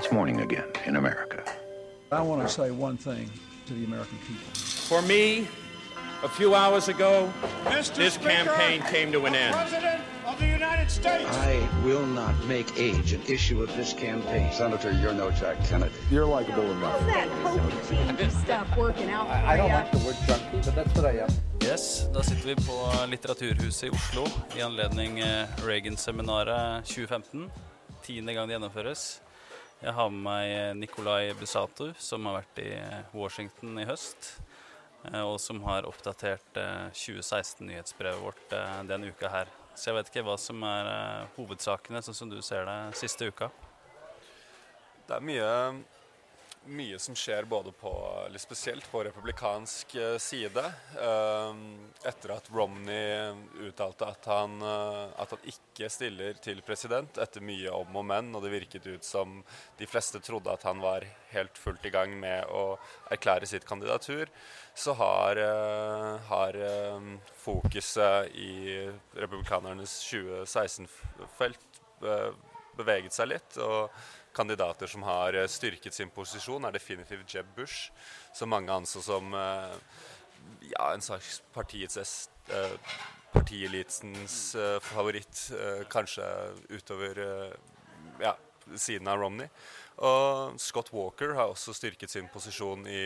it's morning again in America. I want to say one thing to the American people. For me, a few hours ago, Mr. this Speaker, campaign came to an end. President of the United States. I will not make age an issue of this campaign. Senator, you're no Jack Kennedy. You're likable enough. How's that coaching stuff working out for I don't ya? like the word junkie, but that's what I am. Yes, da sitter vi på Litteraturhuset i Oslo i anledning eh, Reagan-seminaret 2015. Tiende gang det gjennomføres. Jeg har med meg eh, Nikolai Busato, som har vært i eh, Washington i høst. eh, Og som har oppdatert eh, 2016-nyhetsbrevet vårt den uka her. Så jeg vet ikke hva som er hovedsakene, sånn som du ser det siste uka. Det er mye, mye som skjer både på, eller spesielt på republikansk eh, side. Eh, Etter at Romney uttalte at han, eh, at han ikke stiller til president etter mye om og men, og det virket ut som de fleste trodde at han var helt fullt i gang med å erklære sitt kandidatur, så har, eh, har eh, fokuset i republikanernes 2016-felt eh, beveget seg litt. og Kandidater som har eh, styrket sin posisjon, er definitivt Jeb Bush, som mange anså som eh, ja, en slags partiets eh, partielitens favoritt, kanskje utover ja, siden av Romney. Og Scott Walker har også styrket sin posisjon i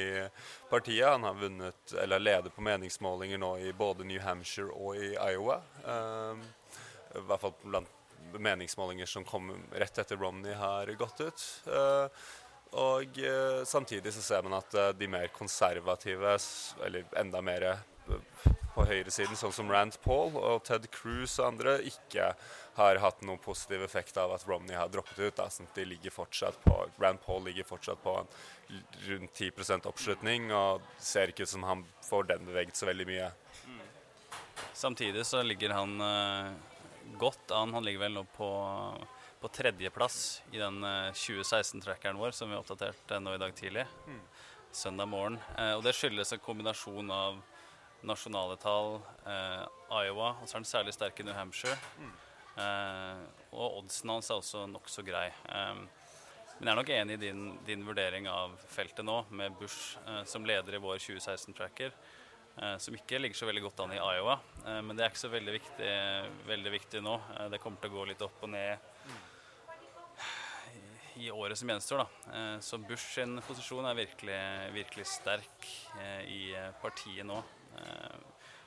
partiet. Han har vunnet, eller leder på meningsmålinger nå i både New Hampshire og i Iowa. I hvert fall blant meningsmålinger som kom rett etter Romney har gått ut. Eh, og eh, samtidig så ser man at eh, de mer konservative, eller enda mer på høyresiden, sånn som Rand Paul og Ted Cruz og andre, ikke har hatt noen positiv effekt av at Romney har droppet ut. Da. Sånn de ligger fortsatt på, Rand Paul ligger fortsatt på rundt 10% oppslutning, og ser ikke ut som han får den beveget så veldig mye. Samtidig så ligger han godt an. Han ligger vel nå på, på tredjeplass i den eh, 2016-trackeren vår som vi oppdaterte eh, nå i dag tidlig. Søndag morgen. Eh, og det skyldes en kombinasjon av nasjonale tall, eh, Iowa, og så er han særlig sterk i New Hampshire. Eh, og oddsen hans er også nokså grei. Eh, men jeg er nok enig i din, din vurdering av feltet nå, med Bush eh, som leder i vår 2016-tracker eh, som ikke ligger så veldig godt an i Iowa. Eh, men det er ikke så veldig viktig, veldig viktig nå. Eh, det kommer til å gå litt opp og ned i, året som gjenstår. Da. Eh, så Bush sin posisjon er virkelig, virkelig sterk eh, i eh, partiet nå. Eh,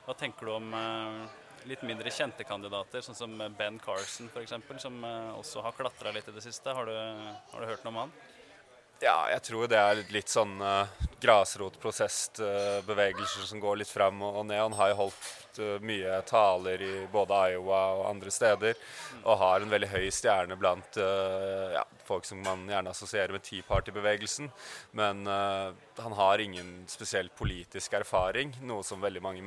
hva tenker du om eh, litt mindre kjente kandidater, sånn som Ben Carson f.eks., som eh, også har klatra litt i det siste? Har du, har du hørt noe om han? Ja, jeg tror det er litt sånn uh, grasrotprosessbevegelser som går litt fram og, ned. Han har jo holdt uh, mye taler i både Iowa og andre steder, og har en veldig høy stjerne blant uh, ja, folk som man gjerne assosierer med Tea Party-bevegelsen. Men eh, han har ingen spesiell politisk erfaring, noe som veldig mange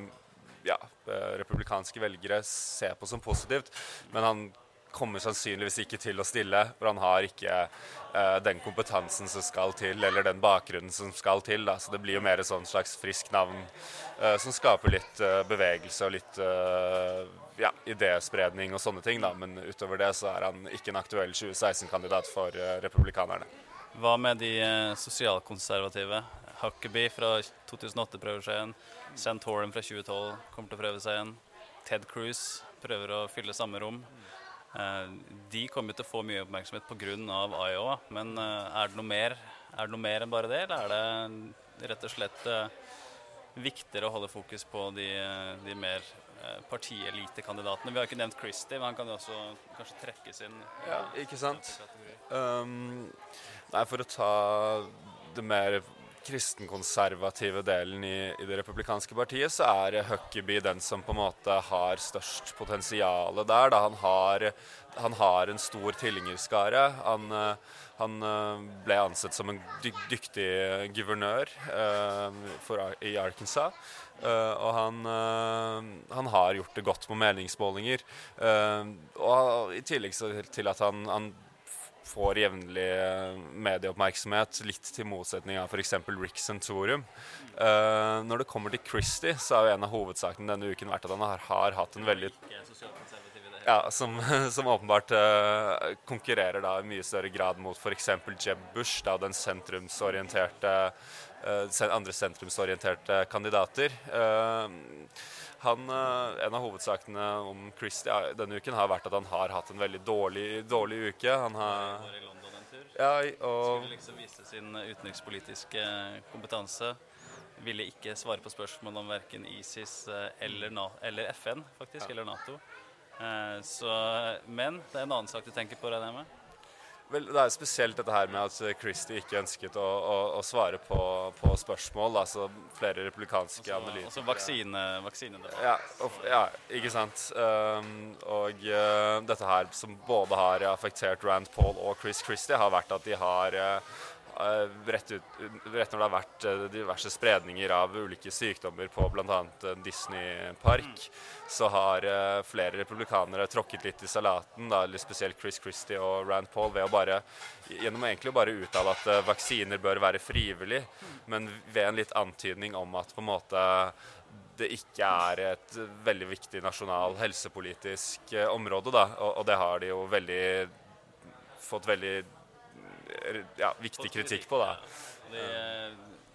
ja, eh, republikanske velgere ser på som positivt. Men han kommer sannsynligvis ikke til å stille, for han har ikke eh, den kompetansen som skal til, eller den bakgrunnen som skal til. Da. Så det blir jo mer et sånn slags friskt navn eh, som skaper litt eh, bevegelse og litt eh, ja, idéspredning og sånne ting. Da. Men utover det så er han ikke en aktuell 2016-kandidat for eh, republikanerne. Hva med de eh, sosialkonservative? Huckabee fra 2008 prøver seg igjen. Santorum fra 2012 kommer til å prøve seg igjen. Ted Cruz prøver å fylle samme rom. Eh, de kommer til å få mye oppmerksomhet pga. Iowa, men eh, er det noe mer Er det noe mer enn bare det, eller er det rett og slett eh, viktigere å holde fokus på de, de mer partielitekandidatene? Vi har ikke nevnt Christie, men han kan jo også kanskje trekkes inn. Ja, ikke sant? Um, nei, for å ta det mer kristenkonservative delen i, i det republikanske partiet, så er Huckabee den som på en måte har størst potensial der. Da han har, han har en stor tilhengerskare. Han, eh, han eh, ble ansett som en dy dyktig guvernør eh, for, i Arkansas. Uh, og han, uh, han har gjort det godt på meningsmålinger. Uh, og i tillegg til at han, han får jevnlig eh, medieoppmerksomhet, litt til motsetning av f.eks. Rick Centorium. Uh, når det kommer til Christie, så er jo en av hovedsakene denne uken vært at han har, har hatt en veldig ja, som, som åpenbart uh, konkurrerer da i mye større grad mot f.eks. Jeb Bush, da den sentrumsorienterte uh, andre sentrumsorienterte kandidater. Uh, han, en av hovedsakene om Christie denne uken har vært at han har hatt en veldig dårlig, dårlig uke. Han har vært i London en ja, og Skulle liksom vise sin utenrikspolitiske kompetanse ville ikke svare på spørsmål om verken ISIS eller, eller FN, faktisk, ja. eller Nato. Eh, så, men det er en annen sak du tenker på, regner jeg med? Vel, Det er spesielt dette her med at Christie ikke ønsket å, å, å svare på, på, spørsmål. altså Flere republikanske altså, analytikere. Altså vaksine, vaksine ja, ja, ikke sant. Um, og uh, dette her som både har affektert Rand Paul og Chris Christie, har vært at de har uh, Eh, rett, ut, rett, når det har vært eh, diverse spredninger av ulike sykdommer på bl.a. en Disney-park, så har eh, flere republikanere tråkket litt i salaten, da, spesielt Chris Christie og Rand Paul, ved å bare gjennom egentlig å bare uttale at vaksiner bør være frivillig, men ved en litt antydning om at på en måte det ikke er et veldig viktig nasjonal helsepolitisk område, da, og, og det har de jo veldig fått veldig ja, viktig kritikk på. da. De,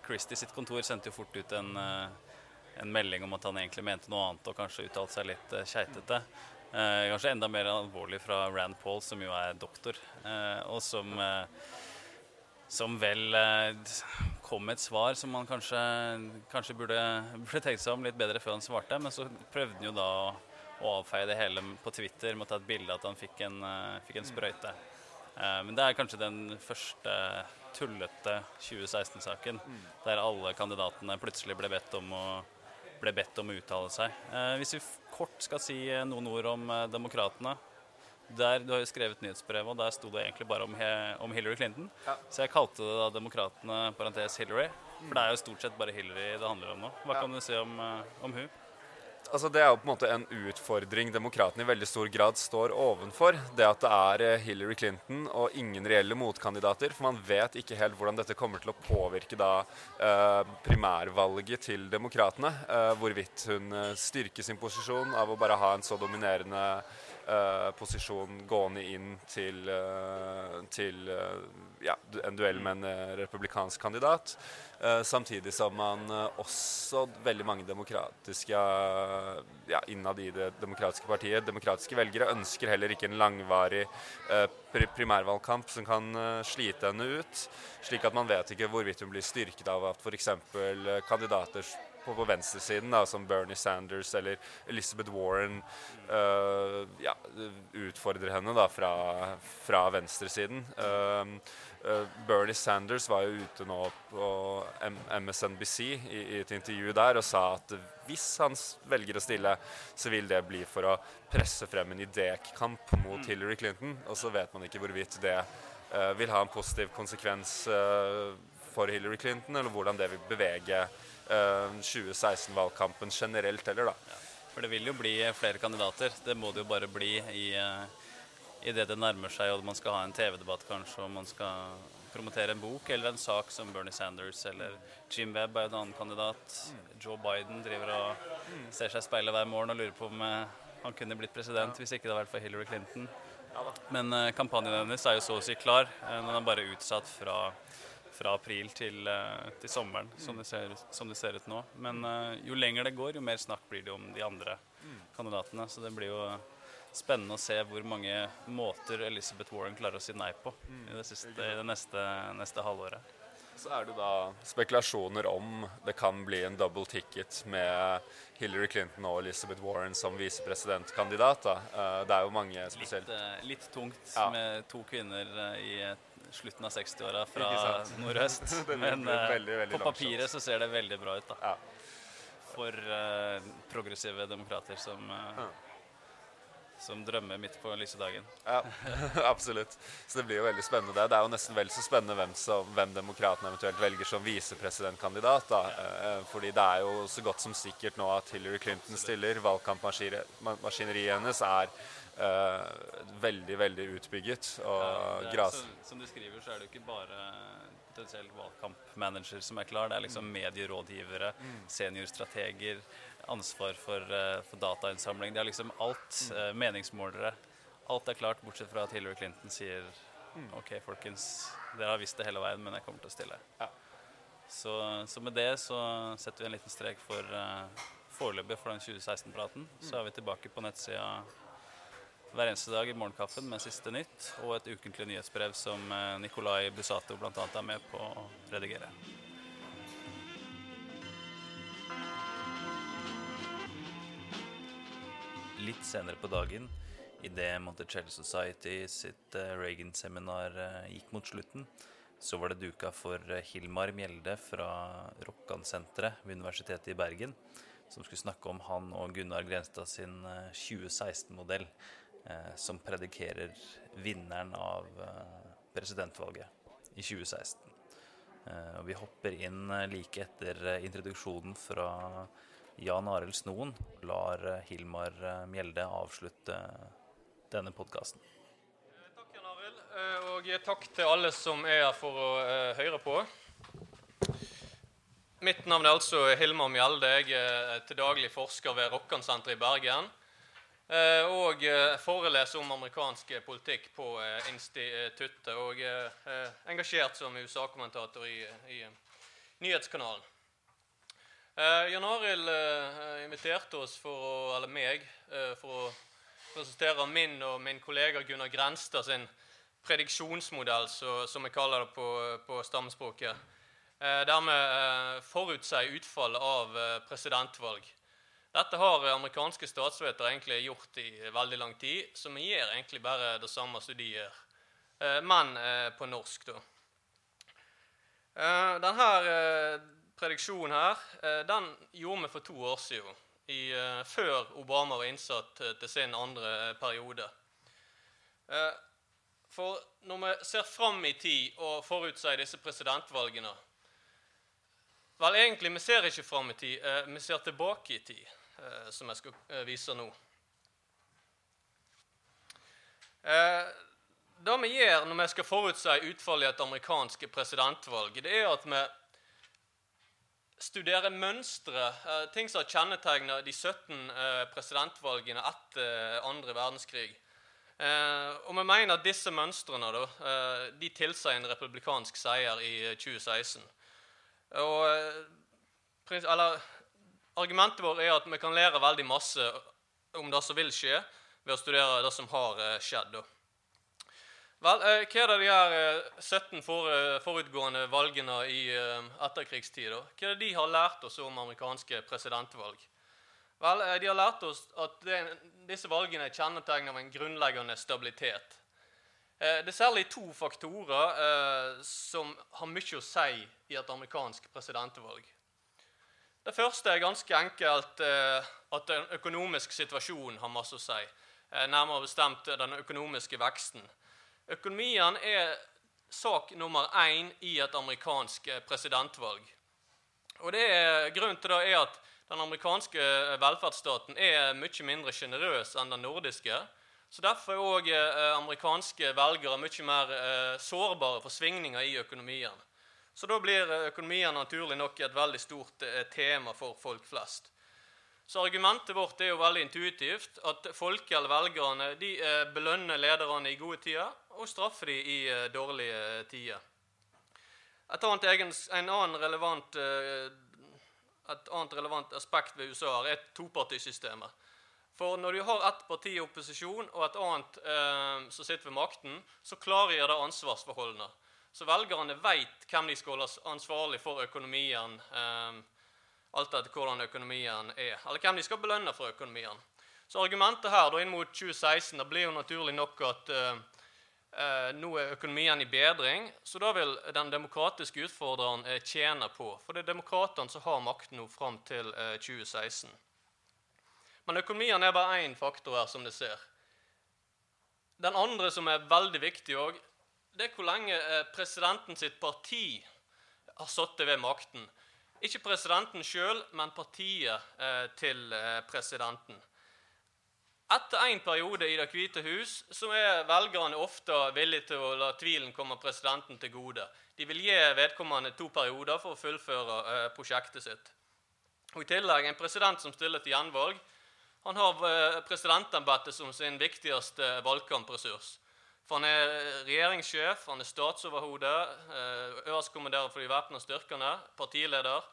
Christie sitt kontor sendte jo fort ut en, eh, en, melding om at han egentlig mente noe annet og kanskje uttalte seg litt uh, keitete. Eh, kanskje enda mer alvorlig fra Rand Paul, som jo er doktor, eh, og som, eh, som vel eh, kom med et svar som man kanskje, kanskje burde, burde tenkt seg om litt bedre før han svarte. Men så prøvde han jo da å avfeie det hele på Twitter med å ta et bilde at han fikk en, fikk en sprøyte. Eh, men det er kanskje den første tullete 2016-saken mm. der alle kandidatene plutselig ble bedt om å, bedt om å uttale seg. Eh, hvis vi kort skal si noen ord om eh, demokratene der, Du har jo skrevet nyhetsbrevet, og der sto det egentlig bare om, om Hillary Clinton. Ja. Så jeg kalte det da Demokratene parentes Hillary. For det er jo stort sett bare Hillary det handler om nå. Hva ja. kan du si om, om hun? Altså Det er jo på en måte en utfordring demokratene i veldig stor grad står ovenfor. Det at det er eh, Hillary Clinton og ingen reelle motkandidater. For man vet ikke helt hvordan dette kommer til å påvirke da eh, primærvalget til demokratene. Eh, hvorvidt hun styrker sin posisjon av å bare ha en så dominerende eh, posisjon gående inn til, uh, til ja, en duell med en republikansk kandidat. Uh, samtidig som man uh, også veldig mange demokratiske ja, innad i det demokratiske partiet, demokratiske velgere, ønsker heller ikke en langvarig uh, primærvalgkamp som kan slite henne ut. Slik at man vet ikke hvorvidt hun blir styrket av at f.eks. kandidater på, på venstresiden, da, som Bernie Sanders eller Elizabeth Warren, ja, utfordrer henne da fra, fra venstresiden. Uh, Uh, Bernie Sanders var jo ute nå på MSNBC i, i, et intervju der og sa at hvis han velger å stille, så vil det bli for å presse frem en idékamp mot mm. Hillary Clinton. Og så vet man ikke hvorvidt det uh, vil ha en positiv konsekvens uh, for Hillary Clinton, eller hvordan det vil bevege 2016-valgkampen generelt heller, da. Ja, for det vil jo bli flere kandidater. Det må det jo bare bli i i det nærmer seg og man skal ha en TV-debatt kanskje, og man skal promotere en bok eller en sak som Bernie Sanders eller Jim Webb er en annen kandidat. Joe Biden driver og ser seg i speilet hver morgen og lurer på om eh, han kunne blitt president hvis ikke det hadde vært for Hillary Clinton. Men kampanjen hennes er jo så å si klar. Den er bare utsatt fra, fra april til, uh, til sommeren, som det, ser, som det, ser, ut nå. Men jo lenger det går, jo mer snakk blir det om de andre kandidatene. Så det blir jo spennende å se hvor mange måter Elizabeth Warren klarer å si nei på i det, siste, i det neste, neste halvåret. Så er det da spekulasjoner om det kan bli en double ticket med Hillary Clinton og Elizabeth Warren som visepresidentkandidat. Eh, det er jo mange spesielt Litt, eh, litt tungt ja. med to kvinner i i slutten av 60-åra fra nordøst. Men veldig, veldig på papiret så ser det veldig bra ut, da. Ja. For uh, progressive demokrater som uh, som drømmer midt på lyse dagen. Ja, absolutt. Så det blir jo veldig spennende. Det Det er jo nesten vel så spennende hvem, som, hvem demokratene eventuelt velger som visepresidentkandidat. da. Eh, fordi det er jo så godt som sikkert nå at Hillary Clinton stiller. Valgkampmaskineriet hennes er eh, veldig, veldig utbygget og ja, er, gras... som du skriver, så er det jo ikke bare potensiell valgkampmanager som er klar. Det er liksom medierådgivere, seniorstrateger, ansvar for, eh, for datainnsamling. Det er liksom alt. eh, meningsmålere. Alt er klart, bortsett fra at Hillary Clinton sier OK, folkens, dere har visst det hele veien, men jeg kommer til å stille. Så, så med det så setter vi en liten strek for uh, foreløpig for den 2016-praten. Så er vi tilbake på nettsida hver eneste dag i morgenkaffen med siste nytt og et ukentlig nyhetsbrev som eh, Nikolai Busato bl.a. er med på å redigere. Litt senere på dagen, idet Monticello Society sitt eh, Reagan-seminar eh, gikk mot slutten, så var det duka for Hilmar Mjelde fra Rokkansenteret ved Universitetet i Bergen, som skulle snakke om han og Gunnar Grenstad sin eh, 2016-modell, eh, som predikerer vinneren av eh, presidentvalget i 2016. Eh, og vi hopper inn eh, like etter eh, introduksjonen fra Jan Arild Snoen, lar eh, Hilmar eh, Mjelde avslutte eh, denne podkasten. Takk, Jan Arild. Eh, Og takk til alle som er her for å eh, høre på. Mitt navn er altså Hilmar Mjelde. Jeg er til daglig forsker ved Rokkansenteret i Bergen. Eh, Og eh, foreleser om amerikansk politikk på eh, instituttet. Og engasjert som USA-kommentator i, i nyhetskanalen. Jan Arild inviterte oss for å, eller meg for å presentere min og min kollega Gunnar Grenstad sin prediksjonsmodell, så, som vi kaller det på, på stammespråket. Eh, der vi eh, forutsier utfallet av presidentvalg. Dette har eh, amerikanske statsvetere egentlig gjort i veldig lang tid, så vi gjør egentlig bare det samme som de gjør, eh, men eh, på norsk, da. Eh, denne eh, prediksjonen her, eh, den gjorde vi for to år siden, i, eh, før Obama var innsatt eh, til sin andre eh, periode. Eh, for når vi ser fram i tid og forutsier disse presidentvalgene Vel, egentlig, vi ser ikke fram i tid, eh, vi ser tilbake i tid, eh, som jeg skal eh, vise nå. Eh, det vi gjør når vi skal forutsi utfallet i et amerikansk presidentvalg, det er at vi studerer mønstre, eh, ting som har kjennetegna de 17 eh, presidentvalgene etter andre verdenskrig. Eh, og vi mener at disse mønstrene da, eh, de tilsier en republikansk seier i eh, 2016. Og, eh, eller, argumentet vårt er at vi kan lære veldig masse om det som vil skje, ved å studere det som har eh, skjedd. Vel, eh, hva er det de her eh, 17 eh, forutgående valgene i etterkrigstida? Hva er det de har lært oss om amerikanske presidentvalg? Vel, De har lært oss at det, disse valgene er kjennetegnet av en grunnleggende stabilitet. Det er særlig to faktorer som har mye å si i et amerikansk presidentvalg. Det første er ganske enkelt eh, at den økonomiske situasjonen har masse å si. Eh, nærmere bestemt den økonomiske veksten. Økonomien er sak nummer én i et amerikansk eh, presidentvalg. Og det er, Grunnen til det er at den amerikanske velferdsstaten er mye mindre sjenerøs enn den nordiske. Så Derfor er òg amerikanske velgere mye mer sårbare for svingninger i økonomien. Så da blir eh, økonomien naturlig nok et veldig stort eh, tema for folk flest. Så argumentet vårt er jo veldig intuitivt. At folket eller velgerne de eh, belønner lederne i gode tider og straffer de i dårlige tider. Et annet, en annen relevant, et annet relevant aspekt ved USA er topartisystemet. For når du har ett parti i opposisjon og et annet eh, som sitter ved makten, så klargjør det ansvarsforholdene. Så velgerne vet hvem de skal holde ansvarlig for økonomien, eh, alt etter hvordan økonomien er, eller hvem de skal belønne for økonomien. Så argumentet her da inn mot 2016 det blir jo naturlig nok at eh, eh, nå er økonomien i bedring, så da vil den demokratiske utfordreren eh, tjene på. For det er demokratene som har makten nå fram til eh, 2016. Men økonomien er bare én faktor her, som dere ser. Den andre som er veldig viktig òg, det er hvor lenge eh, presidenten sitt parti har sittet ved makten. Ikke presidenten sjøl, men partiet eh, til eh, presidenten. Etter en periode i Det hvite hus så er velgerne ofte villige til å la tvilen komme presidenten til gode. De vil gi vedkommende to perioder for å fullføre prosjektet sitt. Og I tillegg en president som stiller til gjenvalg, han har presidentembetet som sin viktigste valgkampressurs. For han er regjeringssjef, han er statsoverhode, eh, øverstkommanderer for de væpna styrkene, partileder.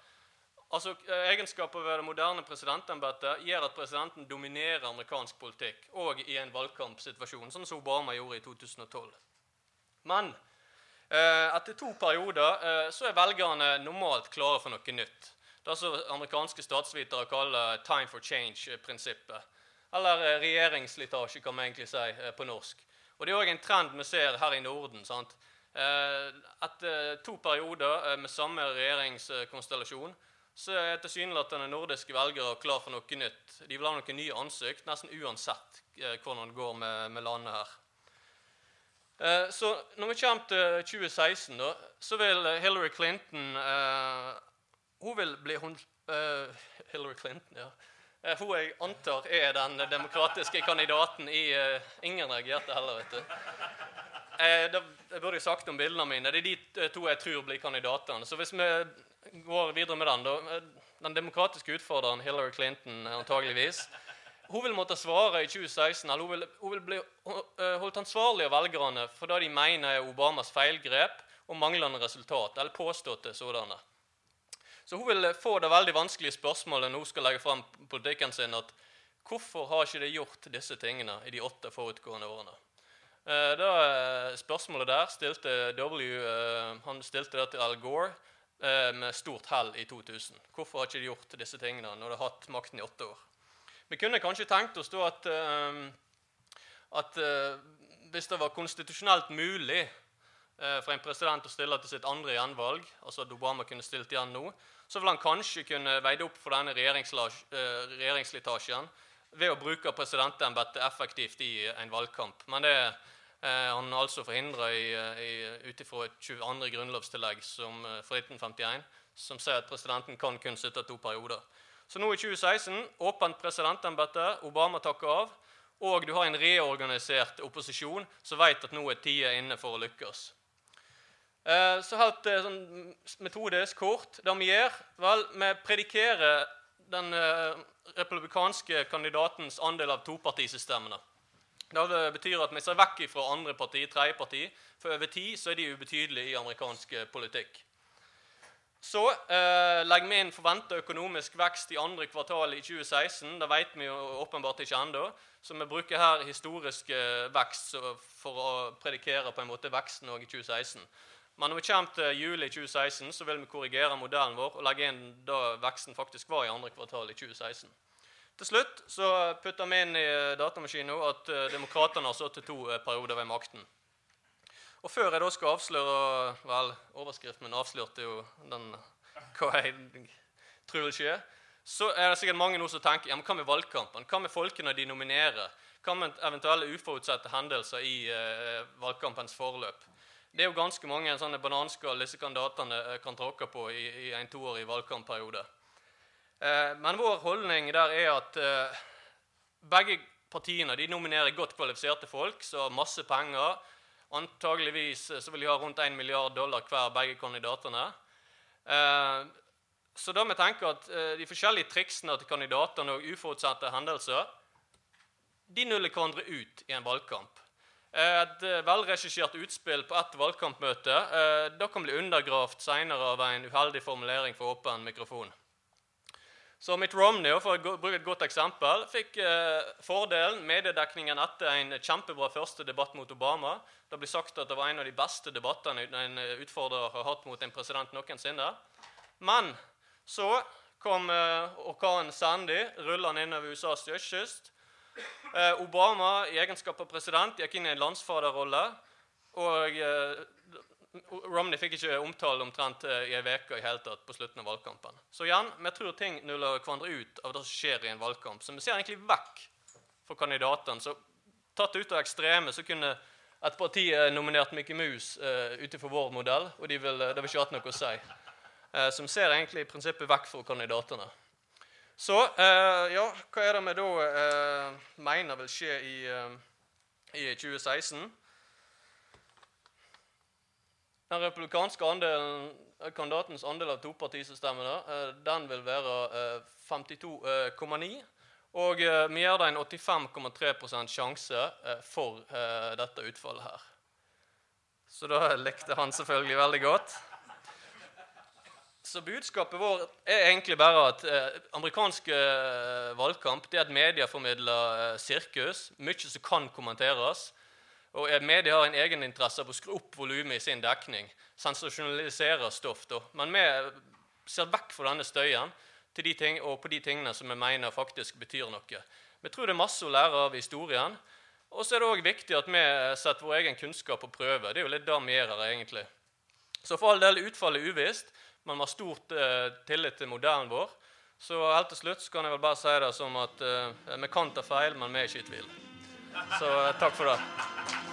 Altså, eh, Egenskaper ved det moderne presidentembetet gjør at presidenten dominerer amerikansk politikk, og i en valgkampsituasjon, sånn som Obama gjorde i 2012. Men Eh, etter to perioder så er velgerne normalt klare for noe nytt. Det som amerikanske statsvitere kaller 'time for change'-prinsippet. Eller regjeringsslitasje, kan man egentlig si på norsk. Og Det er òg en trend vi ser her i Norden. sant? Etter to perioder med samme regjeringskonstellasjon så er tilsynelatende nordiske velgere klar for noe nytt. De vil ha noen nye ansikt, nesten uansett hvordan det går med, med landet her. Eh, så når vi kommer til 2016, da, så vil Hillary Clinton Hun vil bli hun, Hillary Clinton, ja. Hun jeg antar er den demokratiske kandidaten i Ingen reagerte heller, vet du. det burde jeg sagt om bildene mine. Det er de to jeg tror blir kandidatene. Så hvis vi går videre med den, da Den demokratiske utfordreren Hillary Clinton antageligvis hun vil måtte svare i 2016, eller hun vil, hun vil bli eh, holdt ansvarlig av velgerne for det de mener er Obamas feilgrep og manglende resultat, eller påståtte sådanne. Så hun vil få det veldig vanskelige spørsmålet når hun skal legge fram politikken sin, at hvorfor har ikke de gjort disse tingene i de åtte forutgående årene? Eh, det eh, spørsmålet der stilte W han stilte det til Al Gore med stort hell i 2000. Hvorfor har ikke de gjort disse tingene når de har hatt makten i åtte år? Vi kunne kanskje tenkt oss da at, at hvis det var konstitusjonelt mulig for en president å stille til sitt andre gjenvalg, altså at Obama kunne stilt igjen nå, så vil han kanskje kunne veide opp for denne regjeringsslitasjen ved å bruke presidentembetet effektivt i en valgkamp. Men det er han altså forhindra ut ifra et 22. grunnlovstillegg som, fra 1951, som sier at presidenten kan kun sitte to perioder. Så nå i 2016 åpent presidentembete, Obama takker av, og du har en reorganisert opposisjon som vet at nå er tida inne for å lykkes. Eh, så helt eh, sånn metodisk kort Det vi gjør, vel, vi predikerer den eh, republikanske kandidatens andel av topartisystemene. Det betyr at vi ser vekk fra andre parti, tredje parti, for over tid så er de ubetydelige i amerikansk politikk. Så eh, legger vi inn forventa økonomisk vekst i andre kvartal i 2016. Det vet vi jo åpenbart ikke ennå. Så vi bruker her historisk vekst for å predikere på en måte veksten i 2016. Men når vi kommer til juli 2016, så vil vi korrigere modellen vår og legge inn da veksten faktisk var i andre kvartal i 2016. Til slutt så putter vi inn i datamaskinen at eh, demokratene har til to eh, perioder ved makten. Og før jeg da skal avsløre Vel, overskriften min avslørte jo den, hva jeg tror vil skje. Så er det sikkert mange nå som tenker ja, men hva med valgkampen? Hva med folkene de nominerer? Hva med eventuelle uforutsette hendelser i eh, valgkampens forløp? Det er jo ganske mange sånne bananskall disse kandidatene eh, kan tråkke på i, i en toårig valgkampperiode. Eh, men vår holdning der er at eh, begge partiene de nominerer godt kvalifiserte folk som har masse penger Antageligvis eh, så vil de ha rundt 1 milliard dollar hver, begge kandidatene. Eh, så da vi tenker at eh, De forskjellige triksene til kandidatene og uforutsette hendelser de nuller hverandre ut i en valgkamp. Et velregissert utspill på ett valgkampmøte da kan bli undergravd senere av en uheldig formulering for åpen mikrofon. Så Mitt Romney for å bruke et godt eksempel, fikk eh, fordelen mediedekningen etter en kjempebra første debatt mot Obama. Det blir sagt at det var en av de beste debattene en utfordrer har hatt mot en president noensinne. Men så kom eh, orkanen Sandy rullende innover USAs østkyst. Eh, Obama i egenskap av president gikk inn i en landsfaderrolle. Og eh, Romney fikk ikke omtale omtrent eh, i ei uke i hele tatt på slutten av valgkampen. Så igjen, vi tror ting nuller hverandre ut av det som skjer i en valgkamp. Så vi ser egentlig vekk fra kandidatene. Så tatt ut av ekstreme så kunne et parti nominert Mickey Mouse uh, ut vår modell, og de vil, det vil ikke hatt noe å si. Uh, så vi ser egentlig i prinsippet vekk fra kandidatene. Så eh, ja, hva er det vi da eh, mener vil skje i, eh, i 2016? Den republikanske andelen, kandidatens andel av topartisystemmene den vil være eh, 52,9. Og vi gir det en 85,3 sjanse for dette utfallet her. Så da likte han selvfølgelig veldig godt. Så budskapet vårt er egentlig bare at eh, amerikansk eh, valgkamp det er et medieformidla eh, sirkus. Mye som kan kommenteres. Og eh, Media har en egeninteresse av å skru opp volumet i sin dekning. Sensasjonalisere stoff. da. Men vi ser vekk fra denne støyen til de ting, og på de tingene som vi mener faktisk betyr noe. Vi tror det er masse å lære av historien. Og så er det òg viktig at vi setter vår egen kunnskap på prøve. Det er jo litt det vi gjør her, egentlig. Så for all del, utfallet er uvisst, vi har stort eh, tillit til modellen vår. Så helt til slutt kan jeg vel bare si det som at eh, vi kan ta feil, men vi er ikke i tvil. Så eh, takk for det.